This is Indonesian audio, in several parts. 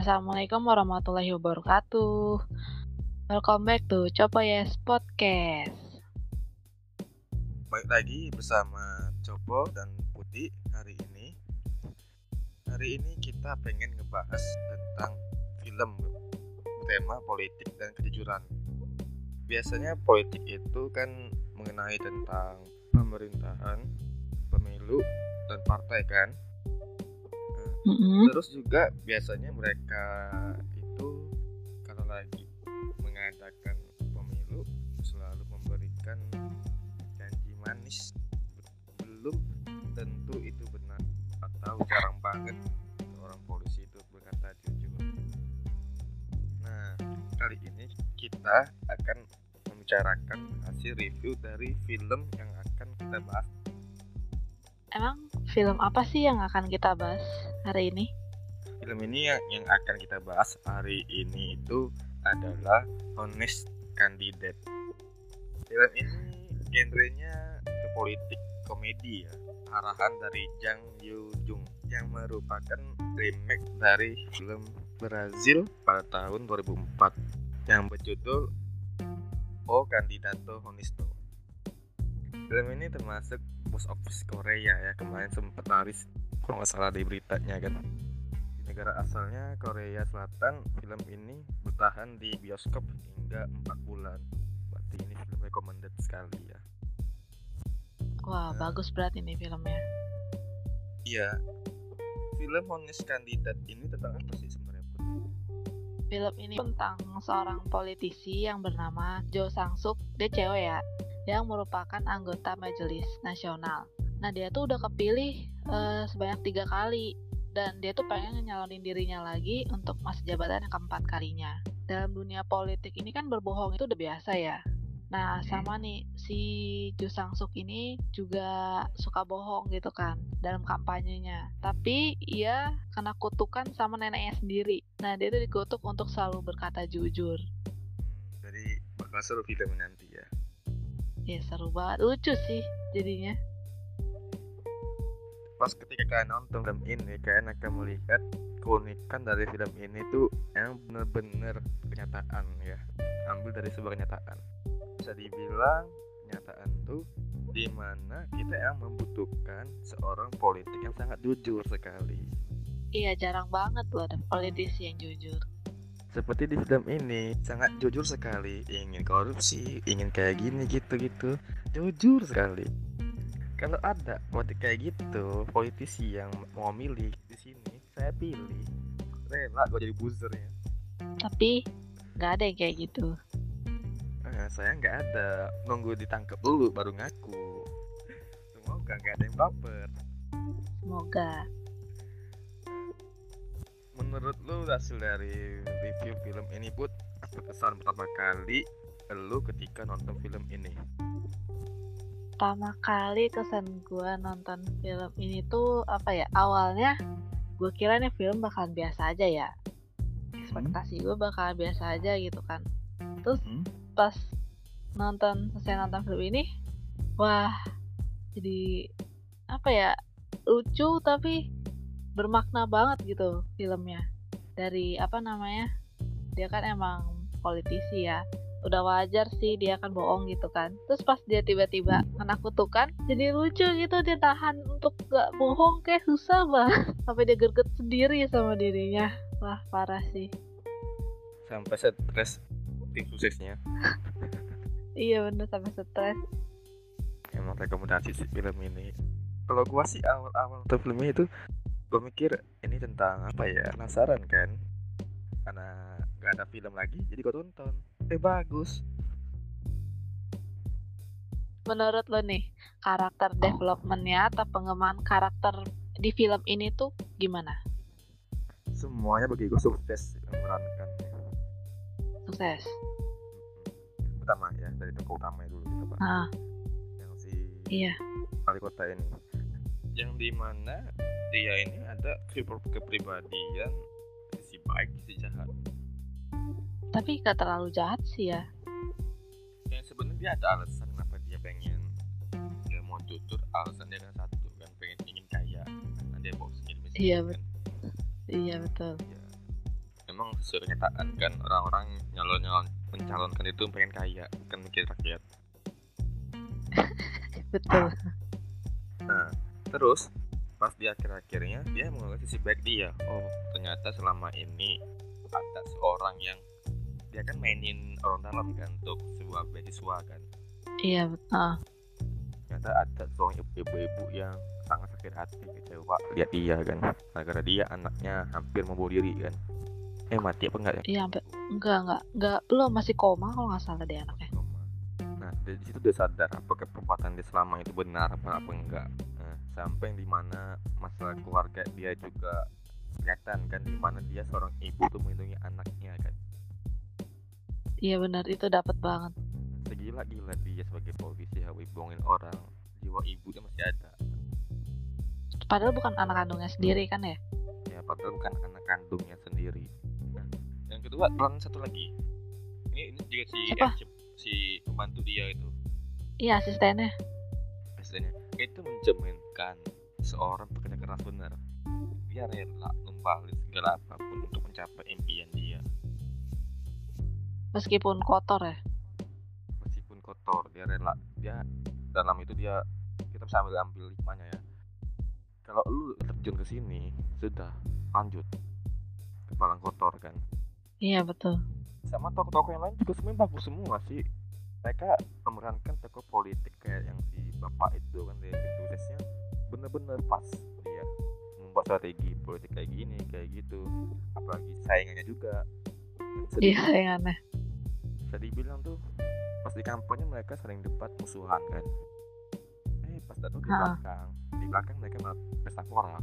Assalamualaikum warahmatullahi wabarakatuh. Welcome back to Coba Yes Podcast. Baik lagi bersama Copo dan Putih hari ini. Hari ini kita pengen ngebahas tentang film tema politik dan kejujuran. Biasanya politik itu kan mengenai tentang pemerintahan, pemilu, dan partai kan. Mm -hmm. Terus juga biasanya mereka itu kalau lagi mengadakan pemilu selalu memberikan janji manis belum tentu itu benar atau jarang banget seorang polisi itu berkata jujur. Nah, kali ini kita akan membicarakan hasil review dari film yang akan kita bahas. Emang film apa sih yang akan kita bahas hari ini? Film ini yang, yang akan kita bahas hari ini itu adalah Honest Candidate. Film ini genrenya ke politik komedi ya. Arahan dari Jang Yoo Jung yang merupakan remake dari film Brazil pada tahun 2004 yang berjudul O Candidato Honesto. Film ini termasuk box office Korea ya kemarin sempat laris kalau nggak salah di beritanya kan di negara asalnya Korea Selatan film ini bertahan di bioskop hingga 4 bulan berarti ini film recommended sekali ya Wah, Nah. bagus berarti nih filmnya. iya film Honest Candidate ini tentang apa sih sebenarnya? Film ini tentang seorang politisi yang bernama Jo Sang Suk. Dia cewek ya, yang merupakan anggota Majelis Nasional. Nah, dia tuh udah kepilih eh, sebanyak tiga kali dan dia tuh pengen nyalonin dirinya lagi untuk masa jabatan yang keempat kalinya. Dalam dunia politik ini kan berbohong itu udah biasa ya. Nah, sama nih si Jo Sang Suk ini juga suka bohong gitu kan dalam kampanyenya. Tapi ia kena kutukan sama neneknya sendiri. Nah, dia tuh dikutuk untuk selalu berkata jujur. Hmm, jadi bakal seru film nanti ya Ya seru banget, lucu sih jadinya. pas ketika kalian nonton film ini kalian akan melihat keunikan dari film ini tuh yang bener-bener kenyataan ya ambil dari sebuah kenyataan bisa dibilang kenyataan tuh di mana kita yang membutuhkan seorang politik yang sangat jujur sekali Iya jarang banget tuh ada politisi yang jujur. Seperti di film ini sangat jujur sekali ingin korupsi ingin kayak gini gitu gitu. Jujur sekali. Kalau ada politik kayak gitu politisi yang mau milih di sini saya pilih. Rela gue jadi buzzer ya. Tapi nggak ada yang kayak gitu. Eh, saya nggak ada. Nunggu ditangkap dulu baru ngaku. Semoga nggak ada yang baper. Semoga. Menurut lu hasil dari review film ini put apa kesan pertama kali lu ketika nonton film ini Pertama kali kesan gue nonton film ini tuh apa ya? Awalnya gue kira nih film bakalan biasa aja ya. Ekspektasi gue bakalan biasa aja gitu kan. Terus Hmm? pas nonton selesai nonton film ini wah jadi apa ya lucu tapi bermakna banget gitu filmnya. Dari apa namanya dia kan emang politisi ya. Udah wajar sih dia kan bohong gitu kan. Terus pas dia tiba-tiba kena kutukan jadi lucu gitu dia tahan untuk gak bohong kayak susah banget. Sampai dia gerget sendiri sama dirinya. Wah parah sih. Sampai stres tim suksesnya. Iya bener sampai stres. Emang rekomendasi sih film ini. Kalau gua sih awal-awal nonton film ini gua mikir ini tentang apa ya penasaran kan? Karena nggak ada film lagi jadi gua tonton. Eh bagus. Menurut lo nih karakter developmentnya atau pengembangan karakter di film ini tuh gimana? Semuanya bagi gua sukses memerankan. Sukses? Utama ya dari tokoh utama dulu kita bahas ah. Yang si iya. wali kota ini yang di mana dia ini ada kepri- kepribadian si baik si jahat. Tapi gak terlalu jahat sih ya. Yang sebenarnya dia ada alasan kenapa dia pengen dia mau jujur alasan dia kan satu kan pengen ingin kaya. Karena dia bawa sendiri Iya, kan. iya betul. Ya. emang sesuai kenyataan kan orang-orang nyalon nyalon mencalonkan itu pengen kaya kan mikir rakyat. Betul. Nah terus pas di akhir-akhirnya dia mengalami sisi baik dia. Oh ternyata selama ini ada seorang yang dia kan mainin orang dalam kan untuk sebuah beasiswa kan. Iya betul. Ternyata ada seorang ibu-ibu yang sangat sakit hati kecewa lihat dia kan. Gara-gara dia anaknya hampir mau bunuh diri kan. Eh mati apa enggak ya? Iya sampai enggak enggak enggak belum masih koma kalau nggak salah dia anaknya. Nah dari situ dia sadar apakah perbuatan dia selama itu benar apa apa enggak sampai di mana masalah keluarga dia juga kelihatan kan di mana dia seorang ibu tuh melindungi anaknya kan. Iya benar itu dapat banget. Segila-gila dia sebagai polisi harus bohongin orang jiwa ibunya masih ada. Padahal bukan anak kandungnya sendiri kan ya? Ya padahal bukan anak kandungnya sendiri. Nah, yang kedua peran satu lagi. Ini ini juga si Siapa? si, si pembantu dia itu. Iya asistennya itu mencerminkan seorang pekerja keras benar dia rela membalik segala apa pun untuk mencapai impian dia. Meskipun kotor ya? Meskipun kotor dia rela dia dalam itu dia kita bisa ambil ambil hikmahnya ya. Kalau lu terjun ke sini sudah lanjut. Kepala kotor kan? Iya betul. Sama tokoh-tokoh yang lain juga sebenarnya bagus semua sih mereka memerankan tokoh politik kayak yang si bapak itu kan dia tulisnya bener-bener pas. Dia membuat strategi politik kayak gini kayak gitu. Apalagi saingannya juga. Iya yang aneh bisa dibilang tuh pas di kampanye mereka sering debat musuhan kan. Eh pas datang di belakang. Di belakang mereka malah pesta pora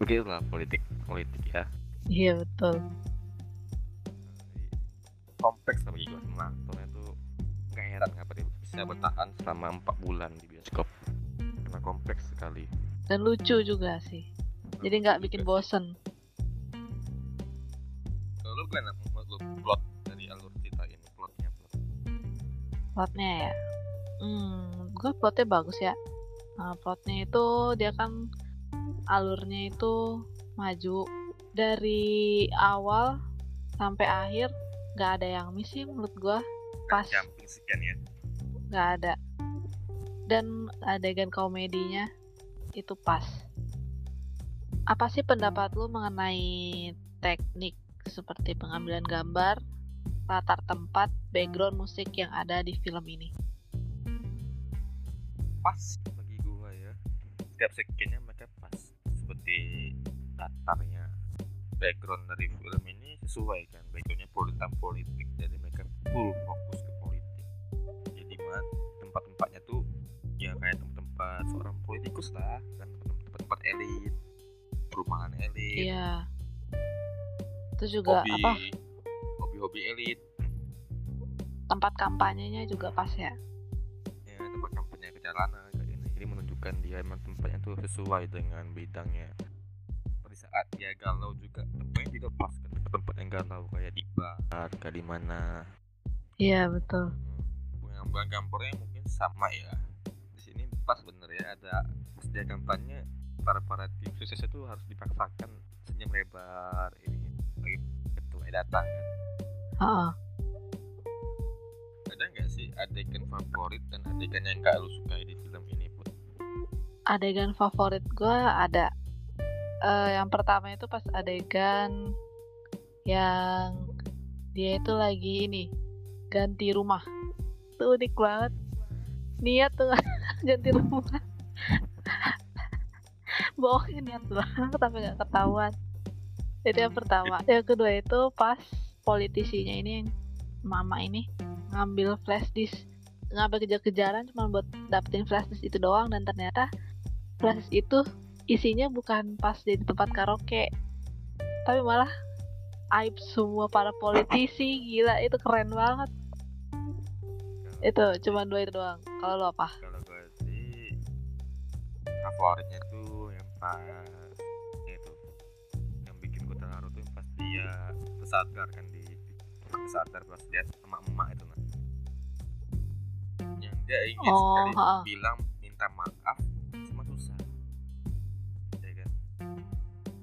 begitulah politik politik ya. Iya betul kompleks bagi gue semua aktornya tuh nggak heran kenapa dia bisa bertahan selama empat bulan di bioskop. Karena kompleks sekali. Dan lucu juga sih. Jadi nggak bikin bosen. Kalau lu gimana? Menurut lu plot dari alur cerita ini plotnya plot. Plotnya ya? Hmm gue plotnya bagus ya. Nah, plotnya itu dia kan alurnya itu maju dari awal sampai akhir nggak ada yang miss sih menurut gue pas sekian ya. nggak ada. Dan adegan komedinya itu pas. Apa sih pendapat lu mengenai teknik seperti pengambilan gambar latar tempat background musik yang ada di film ini? Pas bagi gua ya. Setiap sekiannya mereka pas. Seperti latarnya background dari film ini sesuai kan backgroundnya politik tentang politik. Jadi mereka full fokus ke politik. Jadi tempat-tempatnya tuh ya kayak tempat-tempat seorang politikus lah. Kan tempat-tempat elit perumahan elit. Iya. Itu juga hobi. apa? Hobi-hobi elit. Tempat kampanyenya juga pas ya? Ya tempat kampanye kejalanan kayak gini. Jadi menunjukkan dia emang tempatnya tuh sesuai dengan bidangnya saat dia galau juga. Tempatnya juga pas kan tempat yang galau kayak di bar kayak di mana. Iya betul. Pengambilan gambarnya mungkin sama ya. Di sini pas bener ya ada dia kampanye para para tim sukses itu harus dipaksakan senyum lebar ini bagi ketua datang. Kan Heeh. ada nggak sih adegan favorit dan adegan yang gak lu sukai di film ini pun adegan favorit gue ada Eh, yang pertama itu pas adegan yang dia itu lagi ini ganti rumah. Tuh unik banget. Niat tuh ganti rumah. Bohongin niat banget tapi nggak ketahuan. Itu yang pertama. Yang kedua itu pas politisinya ini mama ini ngambil flash disk. Ngambil kejar-kejaran cuma buat dapetin flash disk itu doang dan ternyata flash disk itu isinya bukan pas di tempat karaoke tapi malah aib semua para politisi gila itu keren banget. Itu cuma dua itu doang. Kalau lo apa? Kalau gue sih favoritnya tuh yang pas itu yang bikin gue terharu tuh yang pas dia tersadar kan di tersadar pas dia sama emak itu kan yang dia ingin Oh, sekali bilang minta maaf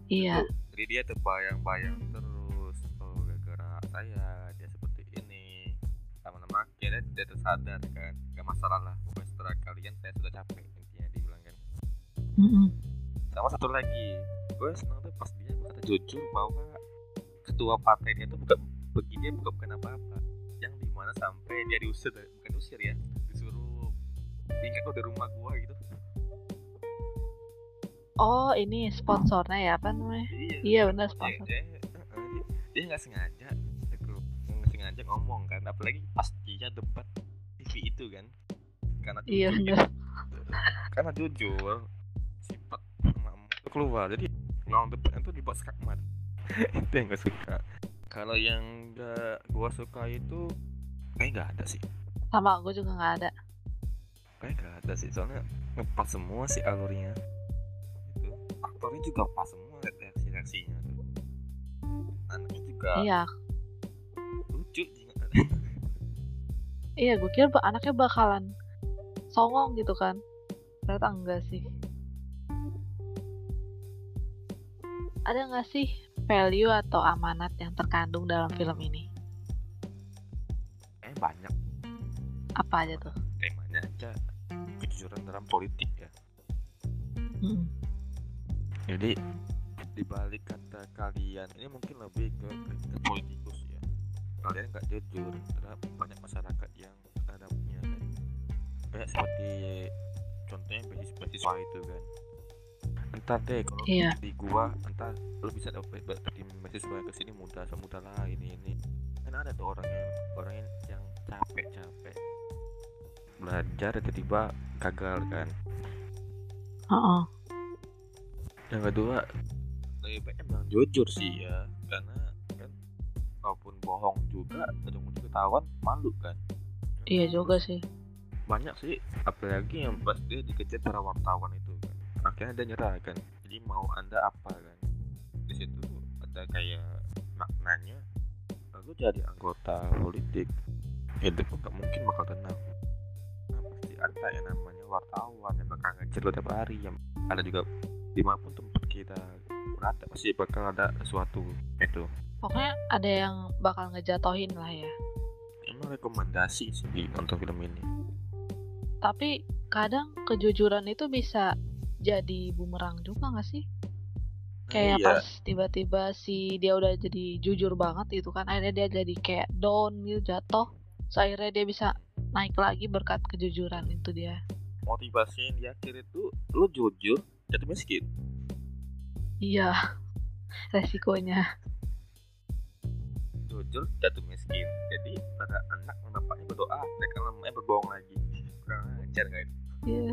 iya. Jadi dia terbayang-bayang terus saya dia seperti ini. Lama-lama akhirnya dia tersadar kan gak masalah lah pokoknya setelah kalian saya sudah capek intinya dibilang kan. Mm-mm. sama satu lagi gue senang tuh pas dia berkata jujur bahwa ketua partai dia tuh bukan begini bukan bukan apa-apa. Yang di mana sampai dia diusir bukan diusir ya disuruh tinggal di rumah gua gitu Oh ini sponsornya ya apa namanya? iya Iya benar dia sponsor. dia dia- dia nggak sengaja nggak sengaja ngomong kan apalagi pas dia debat TV itu kan karena Iya jujur benar. karena jujur sifat emak itu keluar jadi ngomong depan itu dibuat skakmat itu yang gak suka kalau yang gak gua suka itu kayak gak ada sih Sama gue juga nggak ada. kayak gak ada sih soalnya ngepas semua sih alurnya aktornya juga pas semua reaksi reaksinya tuh anaknya juga Iya, lucu iya gue kira anaknya bakalan songong gitu kan. Ternyata enggak sih. Ada nggak sih value atau amanat yang terkandung dalam film ini? eh banyak Apa aja tuh? temanya aja kejujuran dalam politik ya Mm. Jadi di balik kata kalian ini mungkin lebih ke, ke, politikus ya. Kalian nggak jujur terhadap banyak masyarakat yang terhadapnya kan kayak seperti contohnya beasiswa itu kan. Entar deh kalau Iya. di gua entar lu bisa dapat dapetin beasiswa ke sini mudah semudah lah ini ini. Kan ada tuh orang yang orang yang, yang capek capek belajar tiba-tiba gagal kan. Heeh. Yang kedua lebih baik emang jujur sih ya karena kan walaupun bohong juga ujung-ujung ketahuan malu kan. Iya juga sih. banyak sih apalagi yang pas dia dikejar para wartawan itu kan. Akhirnya dia nyerah kan. Jadi mau anda apa kan? Di situ ada kayak maknanya lalu jadi anggota politik. Itu pun gak mungkin bakal tenang. Nah, pasti ada yang namanya wartawan yang bakal ngejar lo tiap hari. Yang ada juga di mana pun tempat kita berada pasti bakal ada sesuatu itu Pokoknya ada yang bakal ngejatohin lah ya. emang rekomendasi sih di nonton film ini Tapi kadang kejujuran itu bisa jadi bumerang juga gak sih? Kayak iya. pas tiba-tiba si dia udah jadi jujur banget gitu kan akhirnya dia jadi kayak down gitu jatuh so akhirnya dia bisa naik lagi berkat kejujuran itu dia motivasi yang di akhir itu lu jujur jatuh miskin iya resikonya. Jujur jatuh miskin jadi pada anak bapaknya berdoa mereka namanya berbohong lagi. Kurang ajar kan iya.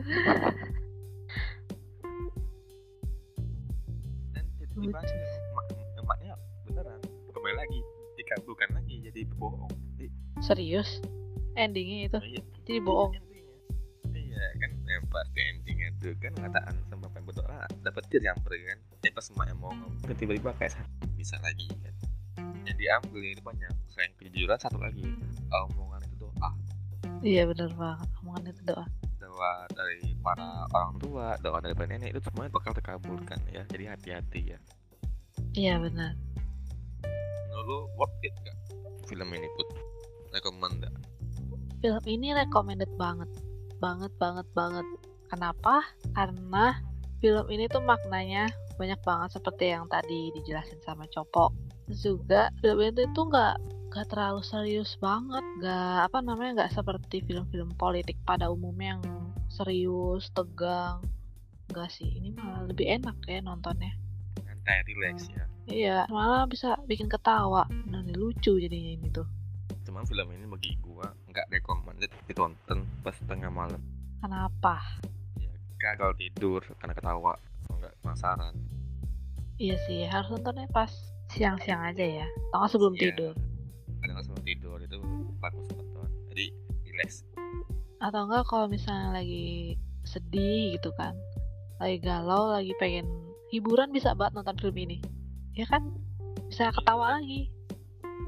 Dan tiba-tiba emak, emaknya beneran kembali lagi. Dikabulkan lagi jadi berbohong. Jadi serius? Endingnya itu? Iya, jadi bohong? Iya kan yang pasti endingnya tuh kan kataan yang dapat dia nyamper kan? Ya pas emaknya mau ngomong tiba-tiba kayak sakit. bisa lagi kan? Yang diambil ini banyak selain kejujuran satu lagi omongan itu doa. Iya bener banget omongan itu doa. Doa dari para orang tua doa dari para nenek itu semuanya bakal terkabulkan ya. Jadi hati-hati ya. Iya benar. Menurut lu worth it gak film ini put? Rekomend gak? film ini recommended banget. Banget banget banget. Kenapa? Karena film ini tuh maknanya banyak banget seperti yang tadi dijelasin sama Copo. Terus juga film itu tuh nggak nggak terlalu serius banget nggak apa namanya nggak seperti film-film politik pada umumnya yang serius tegang. Nggak sih ini malah lebih enak ya nontonnya. Santai relax ya. Iya malah bisa bikin ketawa. Dan lucu jadinya ini tuh. Cuman film ini bagi gua nggak recommended ditonton pas tengah malam. Kenapa ya gagal tidur karena ketawa atau nggak penasaran Iya sih, harus nontonnya pas siang-siang aja ya. Atau sebelum Iya. tidur. kadang sebelum tidur itu bagus nonton jadi relax Atau enggak kalau misalnya lagi sedih gitu kan. Lagi galau, lagi pengen hiburan bisa banget nonton film ini. Ya kan? Bisa ketawa lagi.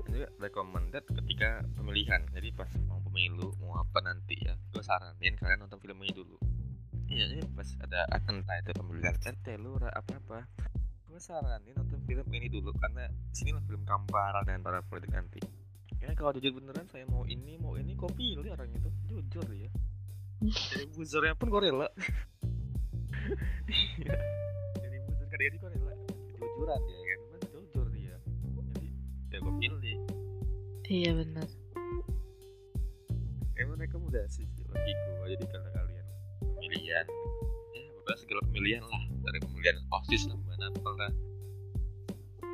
juga recommended ketika pemilihan jadi pas mau pemilu mau apa nanti ya gue saranin kalian nonton film ini dulu iya iya pas ada entah itu pemilihan RT lurah apa apa gue saranin nonton film ini dulu karena sinilah film kampara dan para politik nanti ya kalau jujur beneran saya mau ini mau ini kok pilih orang itu? Jujur ya. Jadi buzzernya pun gue rela. Iya. jadi buzzer kadang kadang gue rela. Jujuran ya. Kan Cuman jujur dia jadi ya gue pilih. Iya benar. emang rekomendasi sih bagi gue jadi kalau kalian pemilihan. Ya beberapa segala pemilihan lah. Dari pemilihan osis lah mana lah.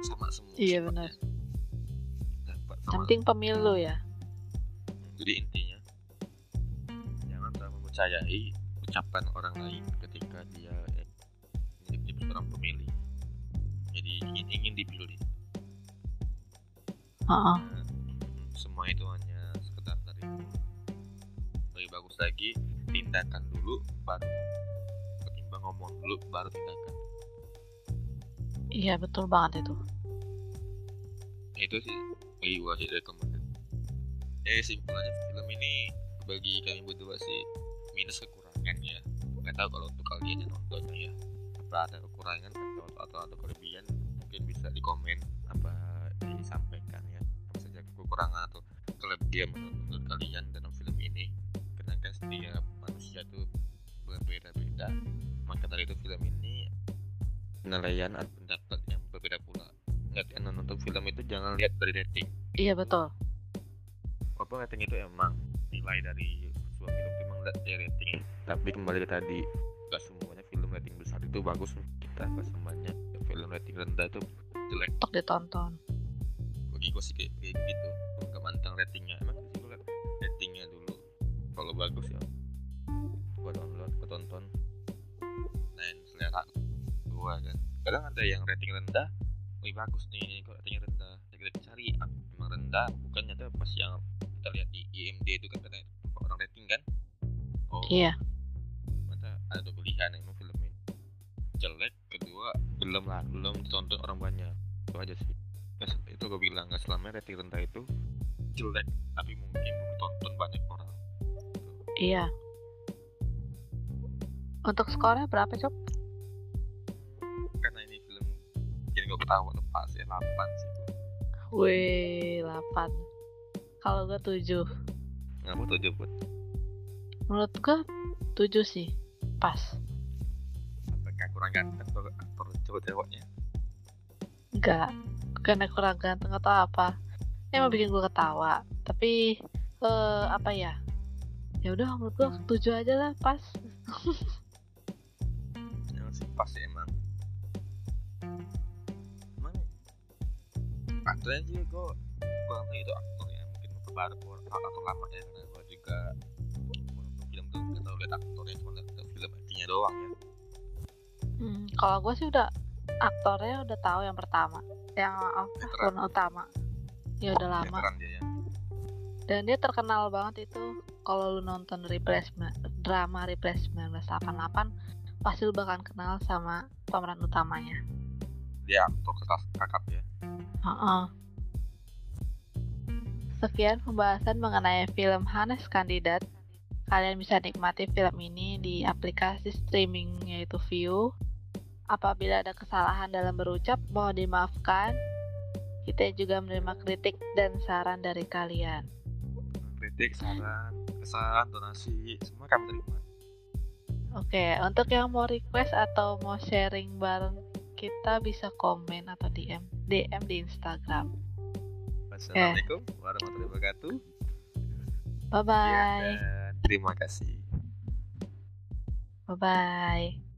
Sama semua Iya, benar. penting pemilu ya. jadi intinya jangan terlalu mempercayai ucapan orang lain ketika dia eh, menjadi seorang pemilih. Jadi ingin ingin dipilih. Heeh. Nah, semua itu hanya sekedar dari lebih bagus lagi tindakan baru ketimbang ngomong dulu baru tindakan Iya betul banget itu. itu sih bagi gua sih rekomendasi eh simpulannya film ini bagi kami berdua sih minus kekurangan ya nggak tahu kalau untuk kalian yang nontonnya ya. Apa ada kekurangan atau, atau ada kelebihan mungkin bisa di komen apa disampaikan ya. Apa saja kekurangan atau kelebihan menurut, menurut kalian dalam film ini. Karena kan setiap film ini penilaian atau pendapat yang berbeda pula. Lihat yang nonton film itu jangan lihat dari rating. Iya betul. walaupun rating itu emang nilai dari sebuah film itu emang lihat dari rating tapi kembali ke tadi gak semuanya film rating besar itu bagus. Untuk kita gak semuanya film rating rendah itu jelek. Untuk ditonton. bagi gue sih kayak, kayak gitu. Gak mantang ratingnya. Emang kadang ada yang rating rendah wih bagus nih kok ratingnya rendah ya kita cari ah, emang rendah bukan nyata pas yang kita lihat di IMD itu kan katanya orang rating kan oh Iya. mata ada dua pilihan emang film ini jelek kedua belum lah belum ditonton orang banyak itu aja sih se- itu gue bilang nggak selamanya rating rendah itu jelek tapi mungkin belum ditonton banyak orang Iya. Untuk skornya berapa Cok? Ketawa lepas ya 8 sih. Wih, 8. Kalau gue 7. nggak mau tujuh buat Menurut gue 7 sih. Pas. apakah kurang ganteng atau aktor cowok-cowoknya Enggak. Bukannya kurang ganteng atau apa. Emang bikin gue ketawa. Tapi eh apa ya? Ya udah menurut gue 7 aja lah pas. emang sih pas ya emang emang aktornya juga gue kurang tahu itu aktor ya mungkin baru atau lama ya karena gue juga film tuh gak tau liat aktornya cuma liat film aktingnya doang ya Hmm, kalau gue sih udah aktornya udah tahu yang pertama. Yang apa? Peran utama. Ya udah lama. dia ya Dan dia terkenal banget itu kalau lu nonton replacement drama replacement 1988 pasti lu bakal kenal sama pemeran utamanya. dia aktor kelas kakap ya Heeh. Sekian pembahasan mengenai film Hanes Kandidat. Kalian bisa nikmati film ini di aplikasi streaming yaitu View. Apabila ada kesalahan dalam berucap, mohon dimaafkan. Kita juga menerima kritik dan saran dari kalian. kritik saran kesan donasi semua kami terima Oke, untuk yang mau request atau mau sharing bareng kita bisa komen atau DM DM di Instagram. wassalamualaikum warahmatullahi wabarakatuh Bye Ya, bye. dan terima kasih Bye bye.